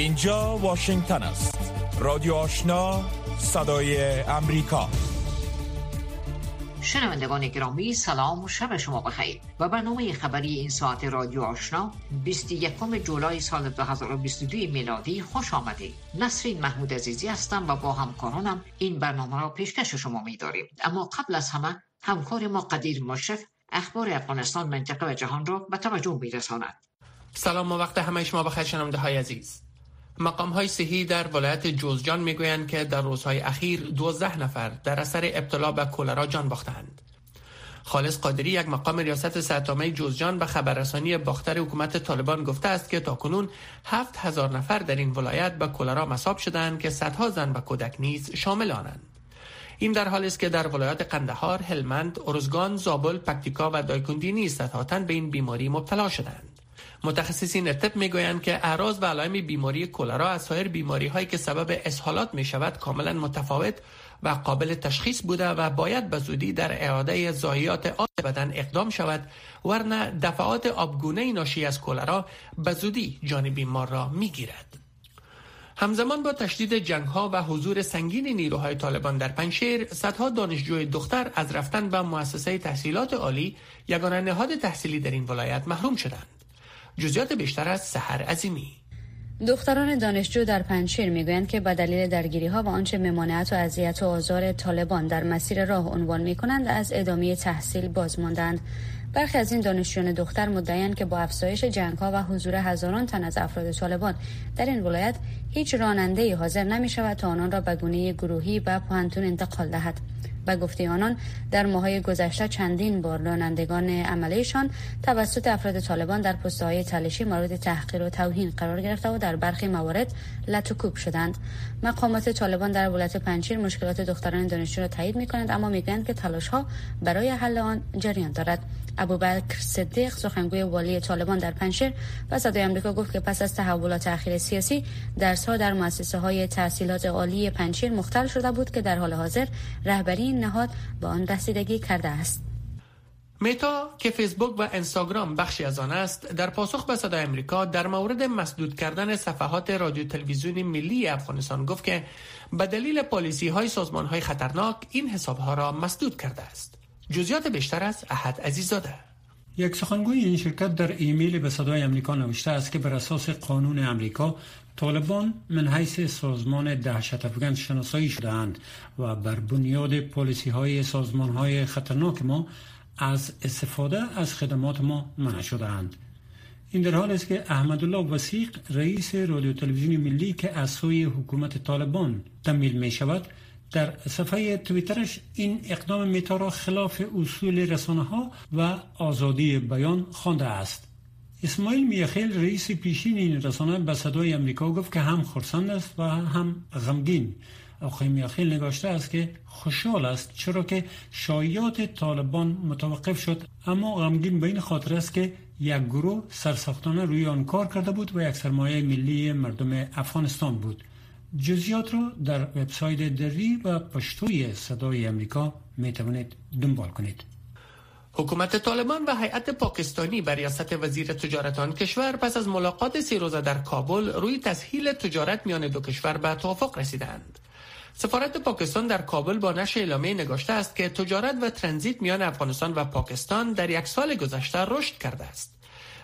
اینجا واشنگتن است. رادیو آشنا صدای امریکا. شنوندگان گرامی سلام و شب شما بخیر. و برنامه خبری این ساعت رادیو آشنا 21 جولای سال 2022 میلادی خوش آمدید. نسرین محمود عزیزی هستم و با همکارانم این برنامه را پیشکش شما می داریم اما قبل از همه همکار ما قدیر مشرف اخبار افغانستان منطقه و جهان را به توجه می رساند سلام و وقت همه شما بخیر شنونده های عزیز. مقام های صحی در ولایت جوزجان می‌گویند که در روزهای اخیر 12 نفر در اثر ابتلا به کولرا جان باختند. خالص قادری یک مقام ریاست صحت جوزجان به خبررسانی باختر حکومت طالبان گفته است که تاکنون هفت هزار نفر در این ولایت به کولرا مصاب شدند که صدها زن و کودک نیز شامل آنند. این در حالی است که در ولایات قندهار، هلمند، ارزگان، زابل، پکتیکا و دایکندی نیز صدها به این بیماری مبتلا شدند. متخصصین طب می‌گویند که اعراض و علائم بیماری کولرا از سایر بیماری هایی که سبب اسهالات می شود کاملا متفاوت و قابل تشخیص بوده و باید به زودی در اعاده زایات آب بدن اقدام شود ورنه دفعات آبگونه ناشی از کولرا به زودی جان بیمار را می‌گیرد. همزمان با تشدید جنگ ها و حضور سنگین نیروهای طالبان در پنشیر صدها دانشجوی دختر از رفتن به مؤسسه تحصیلات عالی یگانه نهاد تحصیلی در این ولایت محروم شدند. جزیات بیشتر از سحر عظیمی. دختران دانشجو در پنشیر می‌گویند که به دلیل درگیری ها و آنچه ممانعت و اذیت و آزار طالبان در مسیر راه عنوان می کنند از ادامه تحصیل باز ماندند برخی از این دانشجویان دختر مدعیند که با افزایش جنگ ها و حضور هزاران تن از افراد طالبان در این ولایت هیچ راننده حاضر نمی شود تا آنان را به گونه گروهی به پوانتون انتقال دهد. و گفته آنان در ماهای گذشته چندین بار رانندگان عملیشان توسط افراد طالبان در پست های تلشی مورد تحقیر و توهین قرار گرفته و در برخی موارد لطوکوب شدند. مقامات طالبان در ولایت پنجشیر مشکلات دختران دانشجو را تایید می کنند اما می‌گویند که تلاش ها برای حل آن جریان دارد. ابوبکر صدیق سخنگوی والی طالبان در پنجشیر و صدای آمریکا گفت که پس از تحولات اخیر سیاسی درس ها در مؤسسه های تحصیلات عالی پنجشیر مختل شده بود که در حال حاضر رهبری این نهاد به آن رسیدگی کرده است. میتا که فیسبوک و اینستاگرام بخشی از آن است در پاسخ به صدای امریکا در مورد مسدود کردن صفحات رادیو تلویزیون ملی افغانستان گفت که به دلیل پالیسی های سازمان های خطرناک این حساب ها را مسدود کرده است. جزیات بیشتر از احد عزیزاده. یک سخنگوی این شرکت در ایمیل به صدای امریکا نوشته است که بر اساس قانون امریکا طالبان من حیث سازمان دهشت افغان شناسایی شدهاند و بر بنیاد پالیسی های سازمان های خطرناک ما از استفاده از خدمات ما منع شدهاند. این در حال است که احمدالله وسیق رئیس رادیو تلویزیون ملی که از سوی حکومت طالبان تمیل می شود در صفحه تویترش این اقدام میتا را خلاف اصول رسانه ها و آزادی بیان خوانده است اسماعیل میخیل رئیس پیشین این رسانه به صدای امریکا گفت که هم خرسند است و هم غمگین. آقای میخیل نگاشته است که خوشحال است چرا که شایعات طالبان متوقف شد. اما غمگین به این خاطر است که یک گروه سرسختانه روی آن کار کرده بود و یک سرمایه ملی مردم افغانستان بود. جزیات را در وبسایت دری و پشتوی صدای امریکا می توانید دنبال کنید. حکومت طالبان و هیئت پاکستانی بر ریاست وزیر تجارت آن کشور پس از ملاقات سی روزه در کابل روی تسهیل تجارت میان دو کشور به توافق رسیدند. سفارت پاکستان در کابل با نشر اعلامیه نگاشته است که تجارت و ترانزیت میان افغانستان و پاکستان در یک سال گذشته رشد کرده است.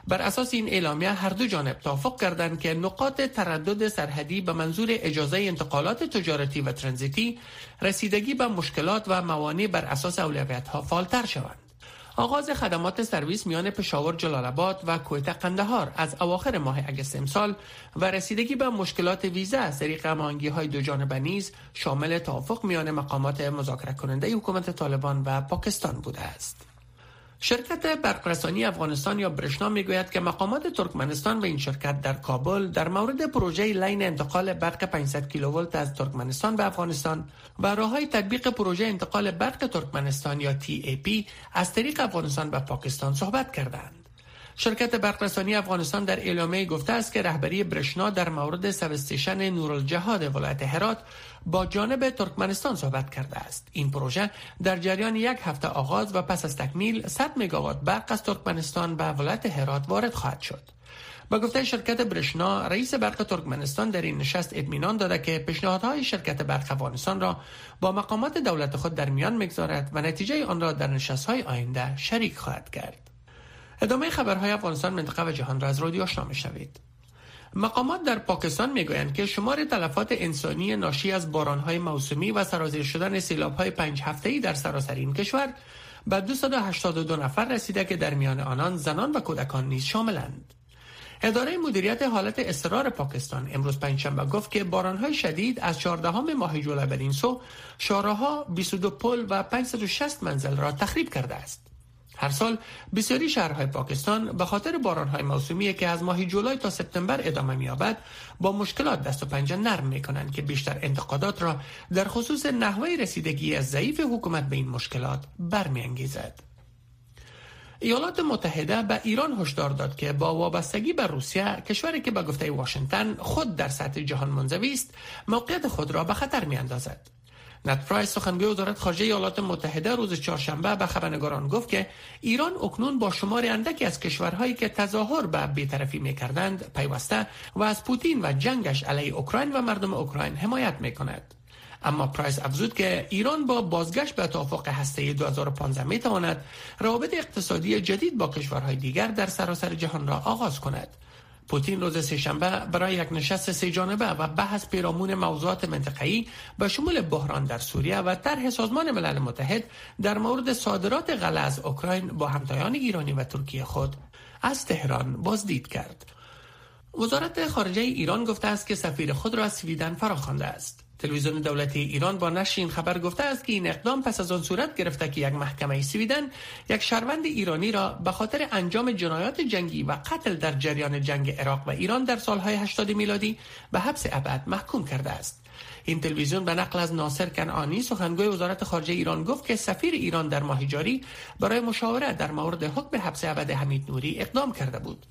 بر اساس این اعلامیه هر دو جانب توافق کردند که نقاط تردد سرحدی به منظور اجازه انتقالات تجارتی و ترانزیتی رسیدگی به مشکلات و موانع بر اساس اولویت ها فالتر شوند. آغاز خدمات سرویس میان پشاور جلال آباد و کویت قندهار از اواخر ماه اگست امسال و رسیدگی به مشکلات ویزا از طریق هماهنگی های دو جانبه نیز شامل توافق میان مقامات مذاکره کننده حکومت طالبان و پاکستان بوده است. شرکت برقرسانی افغانستان یا برشنا می‌گوید که مقامات ترکمنستان و این شرکت در کابل در مورد پروژه لین انتقال برق 500 کیلوولت از ترکمنستان به افغانستان و راههای تطبیق پروژه انتقال برق ترکمنستان یا TAP از طریق افغانستان و پاکستان صحبت کردند. شرکت برقرسانی افغانستان در اعلامیه گفته است که رهبری برشنا در مورد سبستیشن نورالجهاد ولایت هرات با جانب ترکمنستان صحبت کرده است. این پروژه در جریان یک هفته آغاز و پس از تکمیل 100 مگاوات برق از ترکمنستان به ولایت هرات وارد خواهد شد. با گفته شرکت برشنا رئیس برق ترکمنستان در این نشست اطمینان داده که پیشنهادهای شرکت برق افغانستان را با مقامات دولت خود در میان می‌گذارد و نتیجه آن را در نشستهای آینده شریک خواهد کرد. ادامه خبرهای افغانستان منطقه و جهان را از رادیو آشنا شوید مقامات در پاکستان می‌گویند که شمار تلفات انسانی ناشی از بارانهای موسمی و سرازیر شدن سیلابهای پنج هفته‌ای در سراسر این کشور به 282 نفر رسیده که در میان آنان زنان و کودکان نیز شاملند. اداره مدیریت حالت اضطرار پاکستان امروز پنجشنبه گفت که بارانهای شدید از 14 ماه جولای بدین سو شارها 22 پل و 560 منزل را تخریب کرده است. هر سال بسیاری شهرهای پاکستان به خاطر بارانهای موسمی که از ماه جولای تا سپتامبر ادامه می‌یابد با مشکلات دست و پنجه نرم می‌کنند که بیشتر انتقادات را در خصوص نحوه رسیدگی از ضعیف حکومت به این مشکلات برمیانگیزد. ایالات متحده به ایران هشدار داد که با وابستگی به روسیه کشوری که به گفته واشنگتن خود در سطح جهان منزوی است موقعیت خود را به خطر میاندازد ند پرایس سخنگوی وزارت خارجه ایالات متحده روز چهارشنبه به خبرنگاران گفت که ایران اکنون با شمار اندکی از کشورهایی که تظاهر به بیطرفی می‌کردند پیوسته و از پوتین و جنگش علیه اوکراین و مردم اوکراین حمایت می‌کند. اما پرایس افزود که ایران با بازگشت به توافق هسته‌ای 2015 می تواند روابط اقتصادی جدید با کشورهای دیگر در سراسر جهان را آغاز کند. پوتین روز سهشنبه برای یک نشست سه جانبه و بحث پیرامون موضوعات منطقه‌ای به شمول بحران در سوریه و طرح سازمان ملل متحد در مورد صادرات غله از اوکراین با همتایان ایرانی و ترکیه خود از تهران بازدید کرد. وزارت خارجه ایران گفته است که سفیر خود را از سویدن فراخوانده است. تلویزیون دولتی ایران با نشر این خبر گفته است که این اقدام پس از آن صورت گرفته که یک محکمه سویدن یک شهروند ایرانی را به خاطر انجام جنایات جنگی و قتل در جریان جنگ عراق و ایران در سالهای 80 میلادی به حبس ابد محکوم کرده است. این تلویزیون به نقل از ناصر کنعانی سخنگوی وزارت خارجه ایران گفت که سفیر ایران در ماه جاری برای مشاوره در مورد حکم حبس ابد حمید نوری اقدام کرده بود.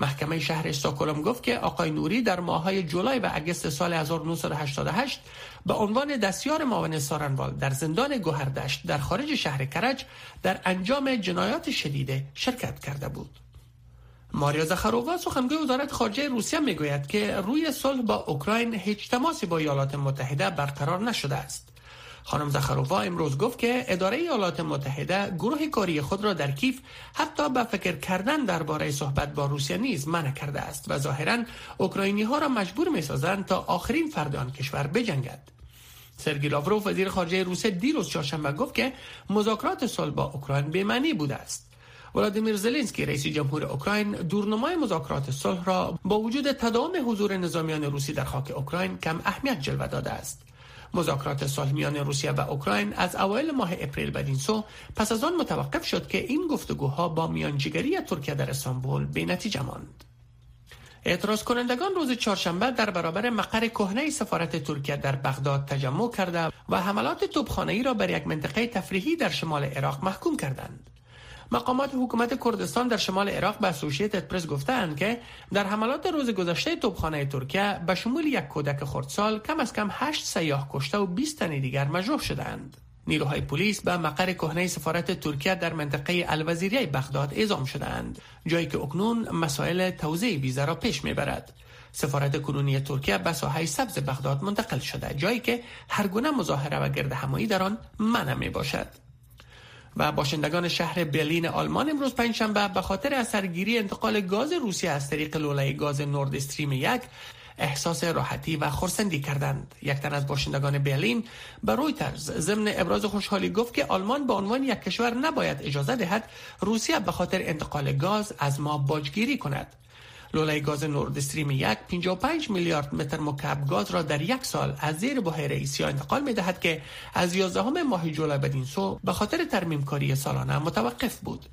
محکمه شهر استکهلم گفت که آقای نوری در ماههای جولای و اگست سال 1988 به عنوان دستیار معاون سارنوال در زندان گوهردشت در خارج شهر کرج در انجام جنایات شدیده شرکت کرده بود. ماریا زخرووا سخنگوی وزارت خارجه روسیه می‌گوید که روی صلح با اوکراین هیچ تماسی با ایالات متحده برقرار نشده است. خانم زخرووا امروز گفت که اداره ایالات متحده گروه کاری خود را در کیف حتی به فکر کردن درباره صحبت با روسیه نیز منع کرده است و ظاهرا اوکراینی ها را مجبور می سازند تا آخرین فرد آن کشور بجنگد. سرگی لاوروف وزیر خارجه روسیه دیروز چهارشنبه گفت که مذاکرات صلح با اوکراین به معنی بوده است. ولادیمیر زلنسکی رئیس جمهور اوکراین دورنمای مذاکرات صلح را با وجود تداوم حضور نظامیان روسی در خاک اوکراین کم اهمیت جلوه داده است. مذاکرات صلح میان روسیه و اوکراین از اوایل ماه اپریل بدین سو پس از آن متوقف شد که این گفتگوها با میانجیگری ترکیه در استانبول به نتیجه ماند اعتراض کنندگان روز چهارشنبه در برابر مقر کهنه سفارت ترکیه در بغداد تجمع کرده و حملات توپخانه‌ای را بر یک منطقه تفریحی در شمال عراق محکوم کردند. مقامات حکومت کردستان در شمال عراق به اسوسییتد پرس گفتند که در حملات روز گذشته توپخانه ترکیه به شمول یک کودک خردسال کم از کم 8 سیاه کشته و 20 تن دیگر مجروح شدند. نیروهای پلیس به مقر کهنه سفارت ترکیه در منطقه الوزیریه بغداد اعزام شدند جایی که اکنون مسائل توزیع ویزا را پیش می‌برد سفارت کنونی ترکیه به ساحه سبز بغداد منتقل شده جایی که هر گونه مظاهره و گرد همایی در آن منع می باشد و باشندگان شهر برلین آلمان امروز پنجشنبه به خاطر اثرگیری انتقال گاز روسیه از طریق لوله گاز نورد استریم یک احساس راحتی و خورسندی کردند. یک تن از باشندگان برلین به رویترز ضمن ابراز خوشحالی گفت که آلمان به عنوان یک کشور نباید اجازه دهد روسیه به خاطر انتقال گاز از ما باجگیری کند. لوله گاز نورد استریم یک 55 میلیارد متر مکعب گاز را در یک سال از زیر بحیره ایسیا انتقال می دهد که از 11 ماه جولای بدین سو به خاطر ترمیم کاری سالانه متوقف بود.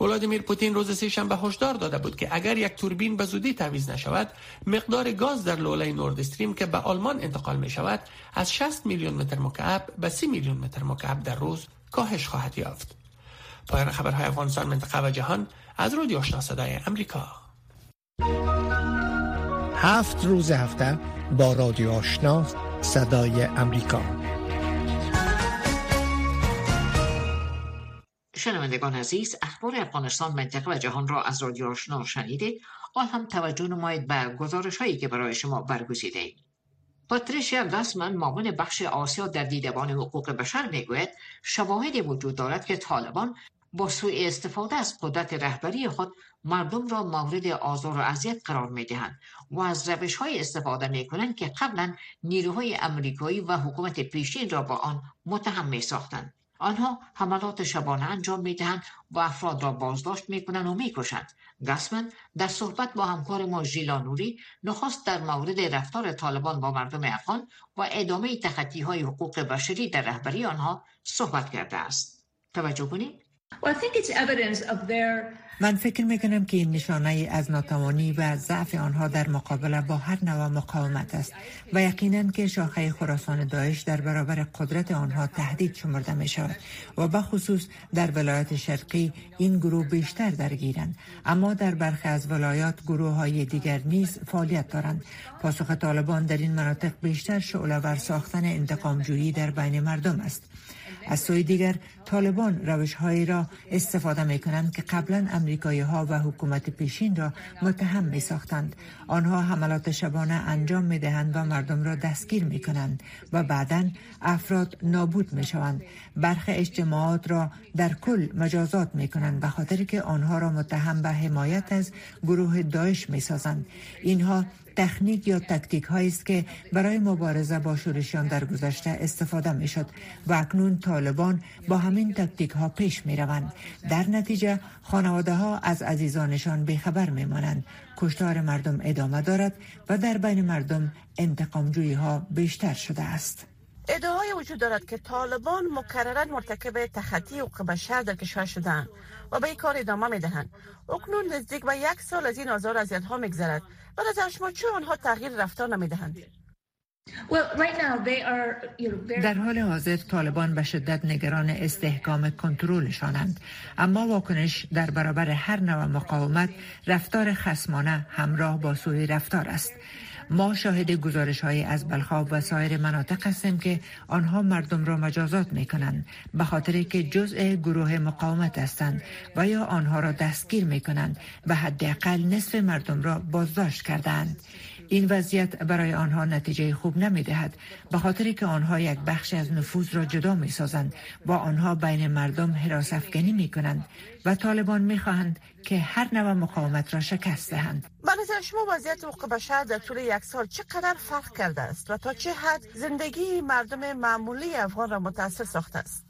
ولادیمیر پوتین روز سهشنبه هشدار داده بود که اگر یک توربین به زودی تعویض نشود مقدار گاز در لوله نورد استریم که به آلمان انتقال می شود از 60 میلیون متر مکعب به 30 میلیون متر مکعب در روز کاهش خواهد یافت پایان خبرهای افغانستان منطقه و جهان از رادیو آشنا صدای امریکا هفت روز هفته با رادیو آشنا صدای امریکا شنوندگان عزیز اخبار افغانستان منطقه و جهان را از رادیو آشنا شنیدید حال هم توجه نمایید به گزارش هایی که برای شما برگزیده ایم. پاتریشیا گاسمن معاون بخش آسیا در دیدبان حقوق بشر می‌گوید شواهدی وجود دارد که طالبان با سوء استفاده از قدرت رهبری خود مردم را مورد آزار و اذیت قرار می دهند و از روش های استفاده می کنند که قبلا نیروهای امریکایی و حکومت پیشین را با آن متهم می ساختند. آنها حملات شبانه انجام می دهند و افراد را بازداشت می کنند و می کشند. گسمن در صحبت با همکار ما ژیلا نخست در مورد رفتار طالبان با مردم افغان و ادامه تخطی های حقوق بشری در رهبری آنها صحبت کرده است. توجه کنید. من فکر می کنم که این نشانه از ناتوانی و ضعف آنها در مقابله با هر نوع مقاومت است و یقینا که شاخه خراسان داعش در برابر قدرت آنها تهدید شمرده می شود و به خصوص در ولایت شرقی این گروه بیشتر درگیرند. اما در برخی از ولایات گروه های دیگر نیز فعالیت دارند. پاسخ طالبان در این مناطق بیشتر شعله ساختن انتقامجویی در بین مردم است. از سوی دیگر طالبان روش هایی را استفاده می کنند که قبلا امریکایی ها و حکومت پیشین را متهم می ساختند. آنها حملات شبانه انجام می دهند و مردم را دستگیر می کنند و بعدا افراد نابود می شوند. برخی اجتماعات را در کل مجازات می کنند به خاطر که آنها را متهم به حمایت از گروه داعش می سازند. اینها تکنیک یا تکتیک هایی است که برای مبارزه با شورشیان در گذشته استفاده می شد و اکنون طالبان با همین تکتیک ها پیش می روند. در نتیجه خانواده ها از عزیزانشان بیخبر می مانند. کشتار مردم ادامه دارد و در بین مردم انتقامجویی ها بیشتر شده است. ادعای وجود دارد که طالبان مکررا مرتکب تخطی حقوق بشر در کشور شدند و به این کار ادامه می دهند. اکنون نزدیک به یک سال از این آزار اذیت ها میگذرد و از شما چه آنها تغییر رفتار نمی دهند؟ در حال حاضر طالبان به شدت نگران استحکام کنترلشانند اما واکنش در برابر هر نوع مقاومت رفتار خسمانه همراه با سوی رفتار است ما شاهد گزارش های از بلخاب و سایر مناطق هستیم که آنها مردم را مجازات می کنند به خاطر که جزء گروه مقاومت هستند و یا آنها را دستگیر می کنند و حداقل نصف مردم را بازداشت کردند این وضعیت برای آنها نتیجه خوب نمی دهد به خاطر که آنها یک بخش از نفوذ را جدا می سازند با آنها بین مردم حراس افکنی می کنند و طالبان می خواهند که هر نوع مقاومت را شکست دهند. به شما وضعیت حقوق بشر در طول یک سال چقدر فرق کرده است و تا چه حد زندگی مردم معمولی افغان را متاثر ساخته است؟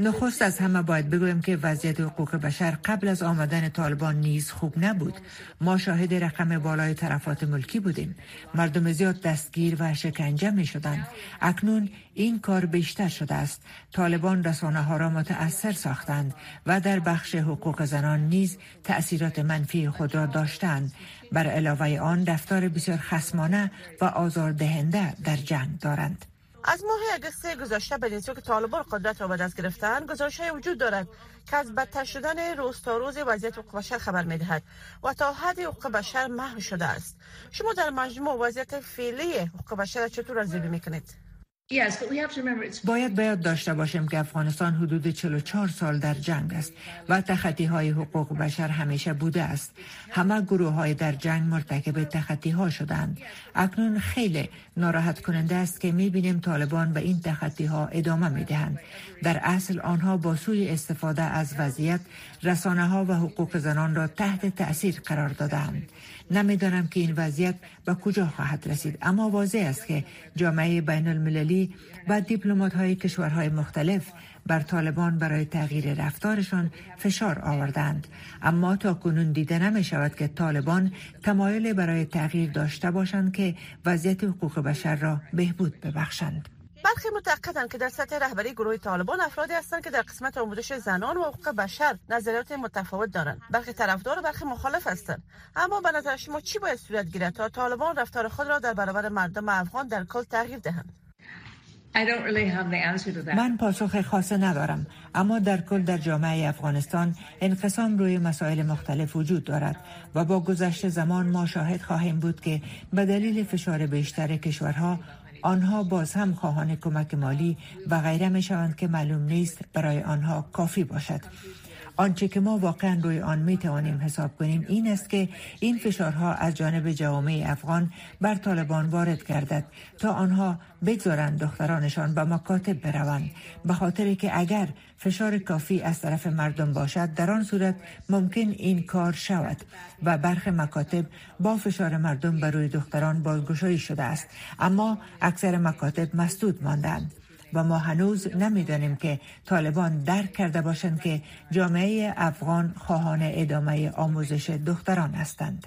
نخست از همه باید بگویم که وضعیت حقوق بشر قبل از آمدن طالبان نیز خوب نبود. ما شاهد رقم بالای طرفات ملکی بودیم. مردم زیاد دستگیر و شکنجه می شدند. اکنون این کار بیشتر شده است. طالبان رسانه ها را متاثر ساختند و در بخش حقوق زنان نیز تأثیرات منفی خود را داشتند. بر علاوه آن رفتار بسیار خسمانه و آزاردهنده در جنگ دارند. از ماه اگست گذشته به که طالبان قدرت را به دست گرفتن گزارش های وجود دارد که از بدتر شدن روز تا روز وضعیت حقوق بشر خبر می‌دهد و تا حد حقوق بشر محو شده است شما در مجموع وضعیت فعلی حقوق بشر چطور ارزیابی می‌کنید باید باید داشته باشیم که افغانستان حدود 44 سال در جنگ است و تخطی های حقوق بشر همیشه بوده است. همه گروه های در جنگ مرتکب تخطی ها شدند. اکنون خیلی ناراحت کننده است که می بینیم طالبان به این تخطی ها ادامه می دهند. در اصل آنها با سوی استفاده از وضعیت رسانه ها و حقوق زنان را تحت تأثیر قرار دادند. نمی‌دانم که این وضعیت به کجا خواهد رسید اما واضح است که جامعه بین المللی و دیپلمات های کشورهای مختلف بر طالبان برای تغییر رفتارشان فشار آوردند. اما تا کنون دیده نمی شود که طالبان تمایل برای تغییر داشته باشند که وضعیت حقوق بشر را بهبود ببخشند. برخی معتقدند که در سطح رهبری گروه طالبان افرادی هستند که در قسمت آموزش زنان و حقوق بشر نظریات متفاوت دارند. برخی طرفدار و برخی مخالف هستند. اما به نظر شما چی باید صورت گیرد تا طالبان رفتار خود را در برابر مردم افغان در کل تغییر دهند؟ من پاسخ خاصه ندارم اما در کل در جامعه افغانستان انقسام روی مسائل مختلف وجود دارد و با گذشت زمان ما شاهد خواهیم بود که به دلیل فشار بیشتر کشورها آنها باز هم خواهان کمک مالی و غیره می شوند که معلوم نیست برای آنها کافی باشد. آنچه که ما واقعا روی آن می توانیم حساب کنیم این است که این فشارها از جانب جوامع افغان بر طالبان وارد گردد تا آنها بگذارند دخترانشان به مکاتب بروند به خاطر که اگر فشار کافی از طرف مردم باشد در آن صورت ممکن این کار شود و برخ مکاتب با فشار مردم بر روی دختران بازگشایی شده است. اما اکثر مکاتب مسدود ماندند. و ما هنوز نمی‌دانیم که طالبان درک کرده باشند که جامعه افغان خواهان ادامه آموزش دختران هستند.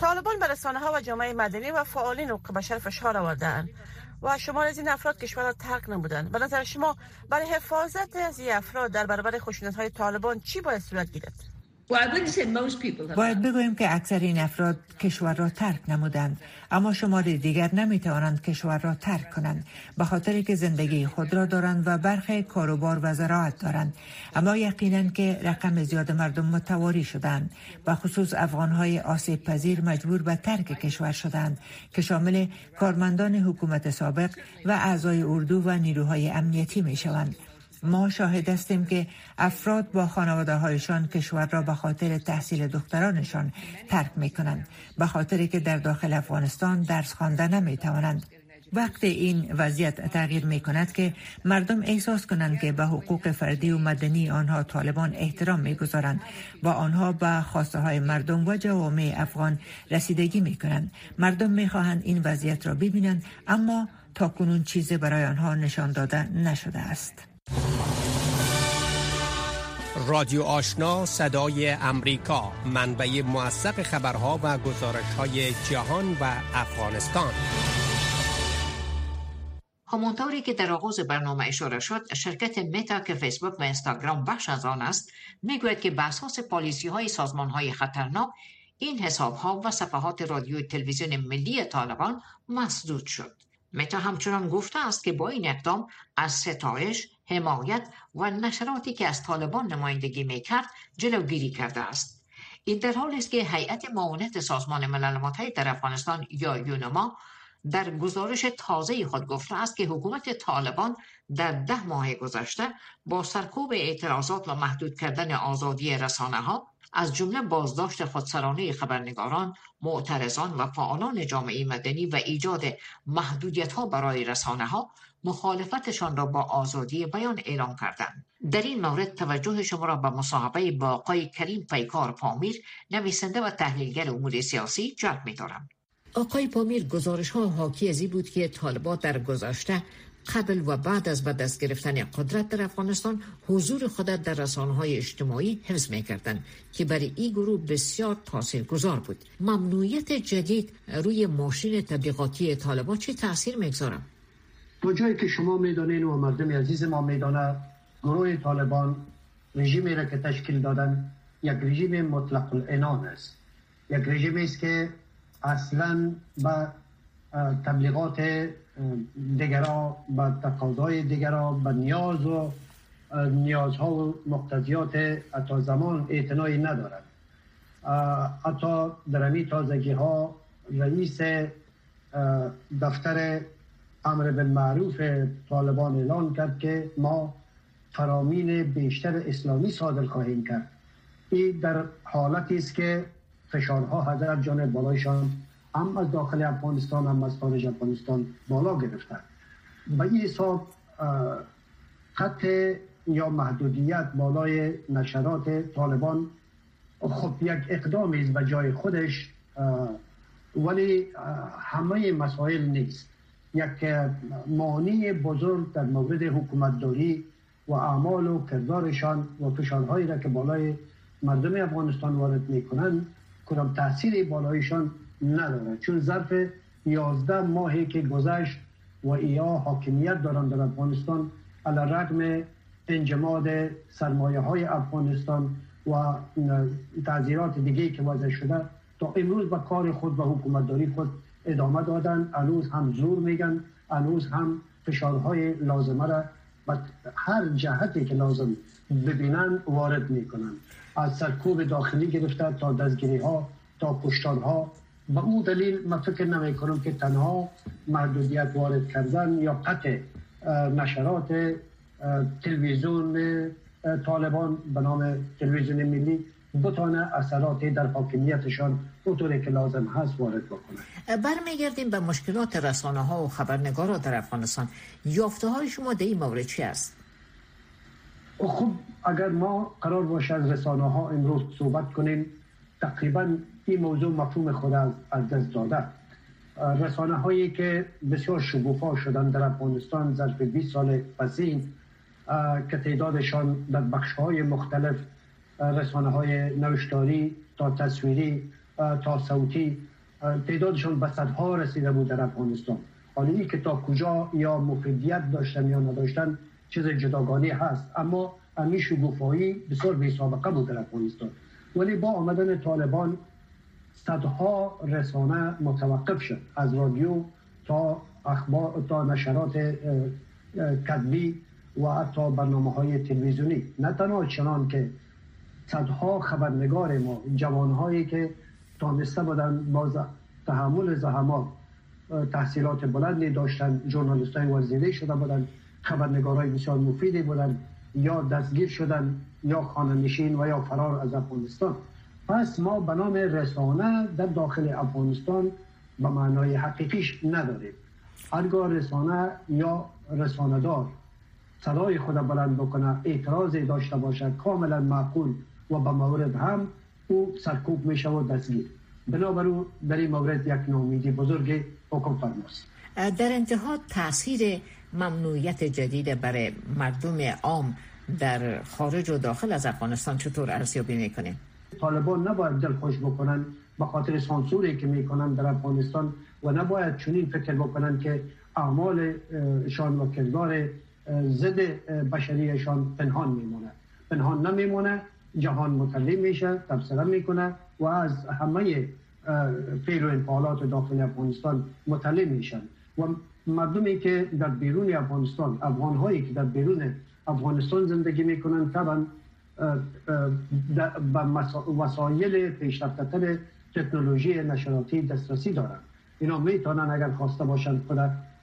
طالبان به رسانه ها و جامعه مدنی و فعالین حقوق بشر فشار آوردن و شمار از این افراد کشور را ترک نمودند به نظر شما برای حفاظت از این افراد در برابر خشونت های طالبان چی باید صورت گیرد باید بگوییم که اکثر این افراد کشور را ترک نمودند. اما شمار دیگر نمی توانند کشور را ترک کنند. به خاطر که زندگی خود را دارند و برخی کاروبار و زراعت دارند. اما یقینا که رقم زیاد مردم متواری شدند. و خصوص افغان های آسیب پذیر مجبور به ترک کشور شدند که شامل کارمندان حکومت سابق و اعضای اردو و نیروهای امنیتی می شوند ما شاهد هستیم که افراد با خانواده هایشان کشور را به خاطر تحصیل دخترانشان ترک می کنند به خاطر که در داخل افغانستان درس خوانده نمی توانند وقت این وضعیت تغییر می کند که مردم احساس کنند که به حقوق فردی و مدنی آنها طالبان احترام می گذارند و آنها به خواسته های مردم و جوامع افغان رسیدگی می کنند مردم می خواهند این وضعیت را ببینند اما تا کنون چیزی برای آنها نشان داده نشده است. رادیو آشنا صدای امریکا منبع موثق خبرها و گزارش های جهان و افغانستان. همانطوری که در آغاز برنامه اشاره شد شرکت متا که فیسبوک و اینستاگرام بخش از آن است می‌گوید که به اساس پالیسی های سازمان های خطرناک این حساب ها و صفحات رادیو تلویزیون ملی طالبان مسدود شد. متا همچنان گفته است که با این اقدام از ستایش حمایت و نشراتی که از طالبان نمایندگی می‌کرد جلوگیری کرده است. این در حالی است که هیئت معاونت سازمان ملل متحد در افغانستان یا یونما در گزارش تازه خود گفته است که حکومت طالبان در ده ماه گذشته با سرکوب اعتراضات و محدود کردن آزادی رسانه ها از جمله بازداشت خودسرانه خبرنگاران، معترضان و فعالان جامعه مدنی و ایجاد محدودیت ها برای رسانه ها مخالفتشان را با آزادی بیان اعلام کردند. در این مورد توجه شما را به مصاحبه با آقای کریم پیکار پامیر نویسنده و تحلیلگر امور سیاسی جلب می دارم. آقای پامیر گزارش ها حاکی ازی بود که طالبات در گذشته قبل و بعد از به دست گرفتن قدرت در افغانستان حضور خود در رسانه های اجتماعی حفظ می کردن که برای این گروه بسیار تاثیر گذار بود. ممنوعیت جدید روی ماشین تبلیغاتی طالبان چه تاثیر می‌گذارم؟ تا جایی که شما می‌دانین و مردم عزیز ما میدانه گروه طالبان رژیمی را که تشکیل دادن یک رژیم مطلق الانان است. یک رژیمی است که اصلا به تبلیغات دیگرا به تقاضای دیگرا به نیاز و نیازها و مقتضیات حتی زمان اعتنایی ندارد. حتی در امی تازگی ها رئیس دفتر امر بالمعروف طالبان اعلان کرد که ما فرامین بیشتر اسلامی صادر خواهیم کرد. این در حالتی است که فشارها حضرت جانب بالایشان هم از داخل افغانستان هم از خارج افغانستان بالا گرفتن. و این حساب خط یا محدودیت بالای نشرات طالبان خب یک اقدامی است به جای خودش ولی همه مسائل نیست. یک مانی بزرگ در مورد حکومتداری و اعمال و کردارشان و فشارهایی را که بالای مردم افغانستان وارد می‌کنند کدام تاثیر بالایشان نداره چون ظرف 11 ماهی که گذشت و ایا حاکمیت دارند در افغانستان علی رقم انجماد سرمایه های افغانستان و تعذیرات دیگه که وضع شده تا امروز به کار خود و حکومتداری خود ادامه دادن هنوز هم زور میگن هنوز هم فشارهای لازمه را و هر جهتی که لازم ببینن وارد می‌کنن. از سرکوب داخلی گرفته تا دستگیری ها تا کشتار ها به اون دلیل من فکر نمی کنم که تنها محدودیت وارد کردن یا قطع نشرات تلویزیون طالبان به نام تلویزیون ملی بتانه اثرات در حاکمیتشان اونطوری که لازم هست وارد بکنه برمیگردیم به مشکلات رسانه ها و خبرنگارا در افغانستان یافته های شما در این مورد چی است؟ خب اگر ما قرار باشه از رسانه ها امروز صحبت کنیم تقریبا این موضوع مفهوم خود از دست داده. رسانه هایی که بسیار شگوفا شدن در افغانستان ظرف 20 سال پسین که تعدادشان در بخش های مختلف رسانه های نوشتاری تا تصویری تا صوتی تعدادشان به صدها رسیده بود در افغانستان. حالا این که تا کجا یا مفیدیت داشتن یا نداشتن چیز جداگانه هست. اما امی شگوفایی بسیار بی سابقه بود در افغانستان. ولی با آمدن طالبان صدها رسانه متوقف شد از رادیو تا اخبار تا نشرات کدبی و حتی برنامه های تلویزیونی. نه تنها چنان که صدها خبرنگار ما جوانهایی که تانسته بودن با تحمل زحمات تحصیلات بلندی داشتن جورنالیست های وزیده شده بودن خبرنگارای بسیار مفیدی بودن یا دستگیر شدن یا خانه و یا فرار از افغانستان. پس ما به نام رسانه در داخل افغانستان به معنای حقیقیش نداریم. هرگاه رسانه یا رسانه دار صدای خود بلند بکنه اعتراضی داشته باشد کاملا معقول و به مورد هم او سرکوب میشه و دستگیر. بنابراین در این مورد یک نامیدی بزرگ حکم فرماست. در انتها تاثیر ممنوعیت جدید برای مردم عام در خارج و داخل از افغانستان چطور ارزیابی می‌کنه؟ طالبان نباید دل خوش بکنن به خاطر سانسوری که می‌کنن در افغانستان و نباید چنین فکر بکنن که اعمالشان و کردار ضد بشریشان پنهان میمونه. پنهان نمیمونه جهان مطلع میشه تبصره می‌کنه و از همه فعل و انفعالات داخل افغانستان مطلع میشن. و مردمی که در بیرون افغانستان افغان هایی که در بیرون افغانستان زندگی می‌کنن طبعا به وسایل پیشرفته تکنولوژی نشراتی دسترسی دارن. اینا می‌تونن اگر خواسته باشند خود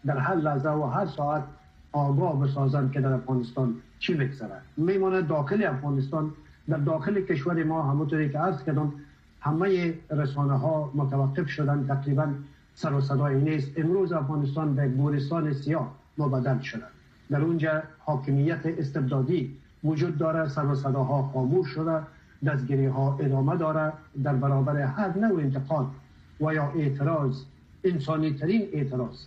در هر لحظه و هر ساعت آگاه بسازن که در افغانستان چی میگذره میمانه داخل افغانستان. در داخل کشور ما همونطوری که عرض کردم همه رسانه ها متوقف شدن تقریبا سر و صدای نیست. امروز افغانستان به گورستان سیاه مبدل شده در اونجا حاکمیت استبدادی وجود داره سر و صداها خاموش شده دستگیری ها ادامه داره در برابر هر نوع انتقاد و یا اعتراض انسانی ترین اعتراض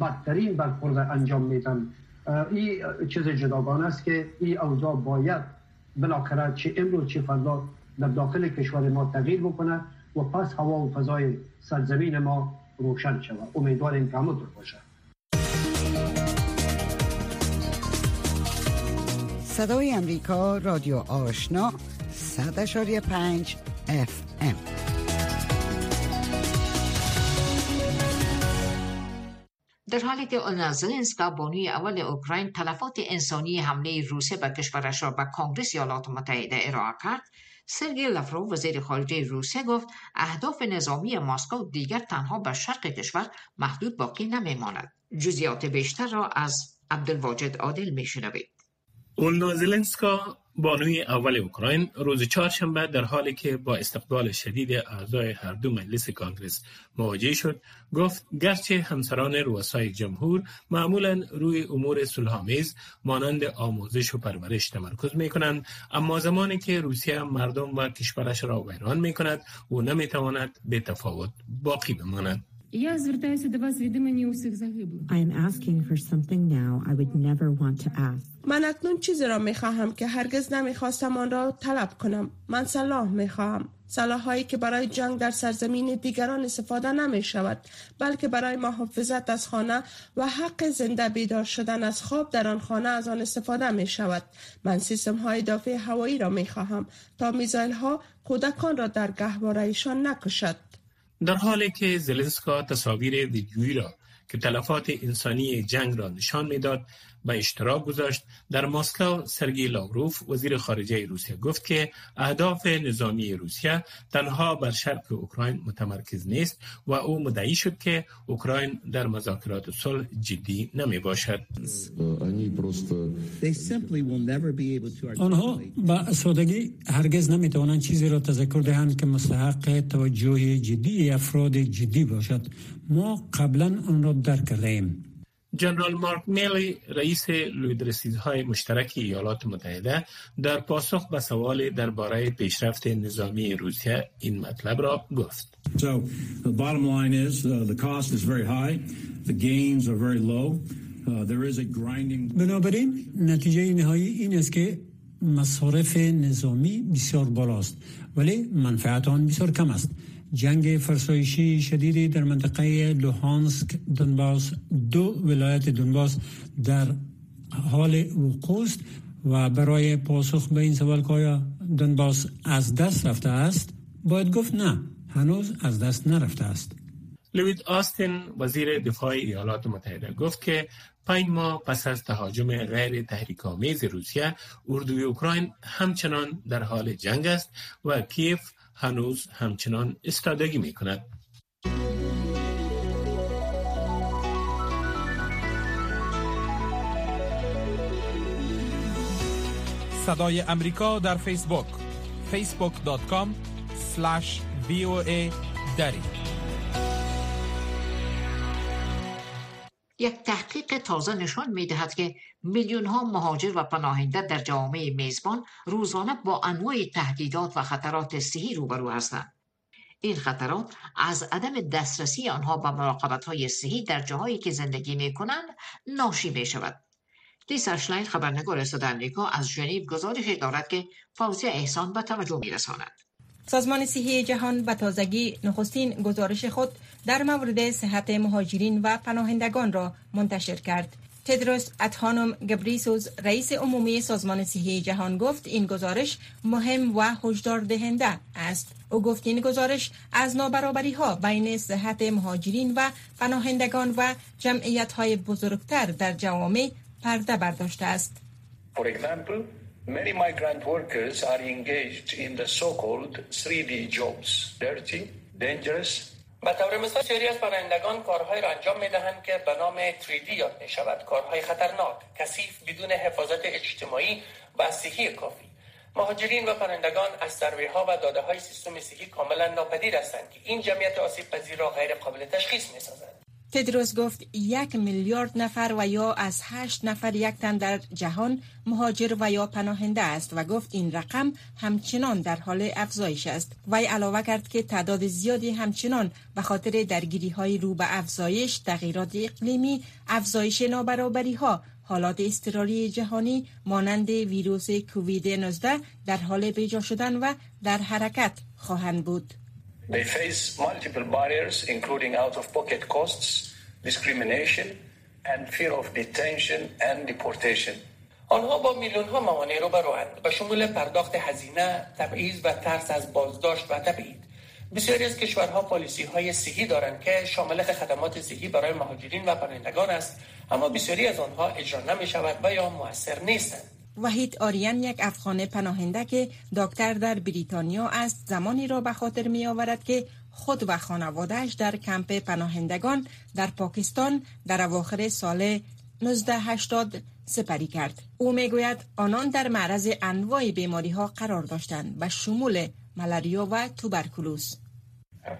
بدترین برخورد انجام میدن این چیز جداگانه است که این اوضاع باید بالاخره چه امروز چه فردا در داخل کشور ما تغییر بکنه و پس هوا و فضای سرزمین ما روشن شود. امیدواریم که همونطور باشه. صدای امریکا رادیو آشنا 100.5 اف ام. در حالی که اولنا زلنسکا بانوی اول اوکراین تلفات انسانی حمله روسیه به کشورش را به کانگرس ایالات متحده ارائه کرد سرگی لفرو وزیر خارجه روسیه گفت اهداف نظامی ماسکو دیگر تنها به شرق کشور محدود باقی نمیماند. جزیات بیشتر را از عبدالواجد عادل میشنوید. اولنا زلنسکا بانوی اول اوکراین روز چهارشنبه در حالی که با استقبال شدید اعضای هر دو مجلس کانگرس مواجه شد گفت گرچه همسران رؤسای جمهور معمولا روی امور صلحآمیز مانند آموزش و پرورش تمرکز می کنند اما زمانی که روسیه مردم و کشورش را ویران می کند او نمی تواند به تفاوت باقی بماند. Я звертаюся до вас від імені усіх загиблих. I am asking for something now I would never want to ask. من اکنون چیزی را می خواهم که هرگز نمیخواستم آن را طلب کنم. من صلاح می خواهم. صلاح هایی که برای جنگ در سرزمین دیگران استفاده نمی شود بلکه برای محافظت از خانه و حق زنده بیدار شدن از خواب در آن خانه از آن استفاده می شود من سیستم های دافع هوایی را می خواهم تا میزایل ها کودکان را در گهوارهشان نکشد در حالی که زلنسکا تصاویر ویدیویی را که تلفات انسانی جنگ را نشان می‌داد به اشتراک گذاشت. در مسکو سرگی لاوروف وزیر خارجه روسیه گفت که اهداف نظامی روسیه تنها بر شرق اوکراین متمرکز نیست و او مدعی شد که اوکراین در مذاکرات صلح جدی نمی باشد آنها به سادگی هرگز نمی توانند چیزی را تذکر دهند که مستحق توجه جدی افراد جدی باشد. ما قبلا آن را درک کرده ایم جنرال مارک میلی رئیس لویدرسیزهای مشترک ایالات متحده در پاسخ به سوال درباره پیشرفت نظامی روسیه این مطلب را گفت. So, the bottom line is uh, the cost is very high, the gains are very low. Uh, there is a grinding... بنابراین نتیجه نهایی این است که مصارف نظامی بسیار بالاست ولی منفعت آن بسیار کم است. جنگ فرسایشی شدیدی در منطقه لوهانسک دنباس دو ولایت دنباس در حال وقوع است و برای پاسخ به این سوال که آیا دنباس از دست رفته است. باید گفت نه هنوز از دست نرفته است. لوید آستین وزیر دفاع ایالات متحده گفت که پنج ماه پس از تهاجم غیر تحریک‌آمیز روسیه اردوی اوکراین همچنان در حال جنگ است و کیف هنوز همچنان استادگی می کند. صدای امریکا در فیسبوک facebook.com slash voa دری یک تحقیق تازه نشان می دهد که میلیون ها مهاجر و پناهنده در جامعه میزبان روزانه با انواع تهدیدات و خطرات صحی روبرو هستند. این خطرات از عدم دسترسی آنها به مراقبت های صحی در جاهایی که زندگی می کنند ناشی می شود. لیسا خبرنگار صدا امریکا از ژنو گزارش دارد که فوزی احسان به توجه می رساند. سازمان صحی جهان به تازگی نخستین گزارش خود در مورد صحت مهاجرین و پناهندگان را منتشر کرد. تدروس اتهانوم گبریسوس رئیس عمومی سازمان صحی جهان گفت این گزارش مهم و هشدار دهنده است. او گفت این گزارش از نابرابری ها بین صحت مهاجرین و پناهندگان و جمعیت های بزرگتر در جوامع پرده برداشته است. For example, many migrant workers are engaged in the so-called 3D jobs, dirty, به طور مثال سری از پناهندگان کارهایی را انجام می دهند که به نام 3D یاد می شود کارهای خطرناک کثیف بدون حفاظت اجتماعی و صحی کافی. مهاجرین و پناهندگان از سروی ها و داده های سیستم صحی کاملا ناپدید هستند که این جمعیت آسیب پذیر را غیر قابل تشخیص می سازند تدروس گفت یک میلیارد نفر و یا از هشت نفر یک تن در جهان مهاجر و یا پناهنده است و گفت این رقم همچنان در حال افزایش است. وی علاوه کرد که تعداد زیادی همچنان به خاطر درگیری های رو به افزایش تغییرات اقلیمی افزایش نابرابری ها حالات استرالی جهانی مانند ویروس کووید 19 در حال بیجا شدن و در حرکت خواهند بود. They face multiple barriers, including out-of-pocket costs, discrimination, and fear of detention and deportation. آنها با میلیون ها موانع رو بروند به شمول پرداخت هزینه، تبعیض و ترس از بازداشت و تبعید. بسیاری از کشورها پالیسی های صحی دارند که شامل خدمات صحی برای مهاجرین و پناهندگان است اما بسیاری از آنها اجرا نمی شود و یا موثر نیستند. وحید آریان یک افغان پناهنده که دکتر در بریتانیا است زمانی را به خاطر می آورد که خود و خانوادهش در کمپ پناهندگان در پاکستان در اواخر سال 1980 سپری کرد. او می‌گوید آنان در معرض انواع بیماری ها قرار داشتند و شمول ملاریا و توبرکولوس.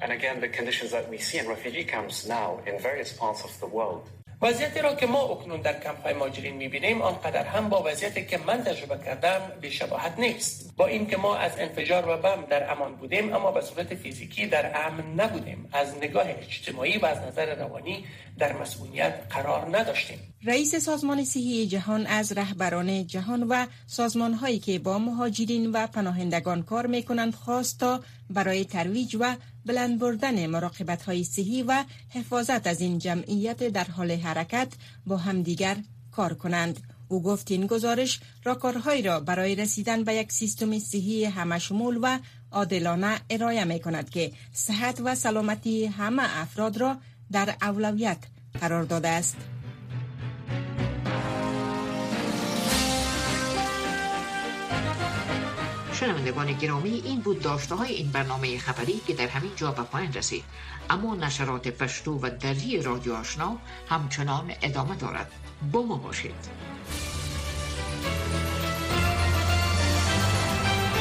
And again, the conditions that we see in refugee camps now in various parts of the world وضعیتی را که ما اکنون در کمپ های ماجرین می‌بینیم آنقدر هم با وضعیتی که من تجربه کردم بیشباهت نیست. با اینکه ما از انفجار و بم در امان بودیم اما به صورت فیزیکی در امن نبودیم. از نگاه اجتماعی و از نظر روانی در مسئولیت قرار نداشتیم. رئیس سازمان صحی جهان از رهبران جهان و سازمان هایی که با مهاجرین و پناهندگان کار می کنند خواست تا برای ترویج و بلند بردن مراقبت های صحی و حفاظت از این جمعیت در حال حرکت با همدیگر کار کنند. او گفت این گزارش راکارهایی را برای رسیدن به یک سیستم صحی همشمول و عادلانه ارائه می کند که صحت و سلامتی همه افراد را در اولویت قرار داده است. شنوندگان گرامی این بود داشته های این برنامه خبری که در همین جا به پایان رسید. اما نشرات پشتو و دری رادیو آشنا همچنان ادامه دارد. با ما باشید.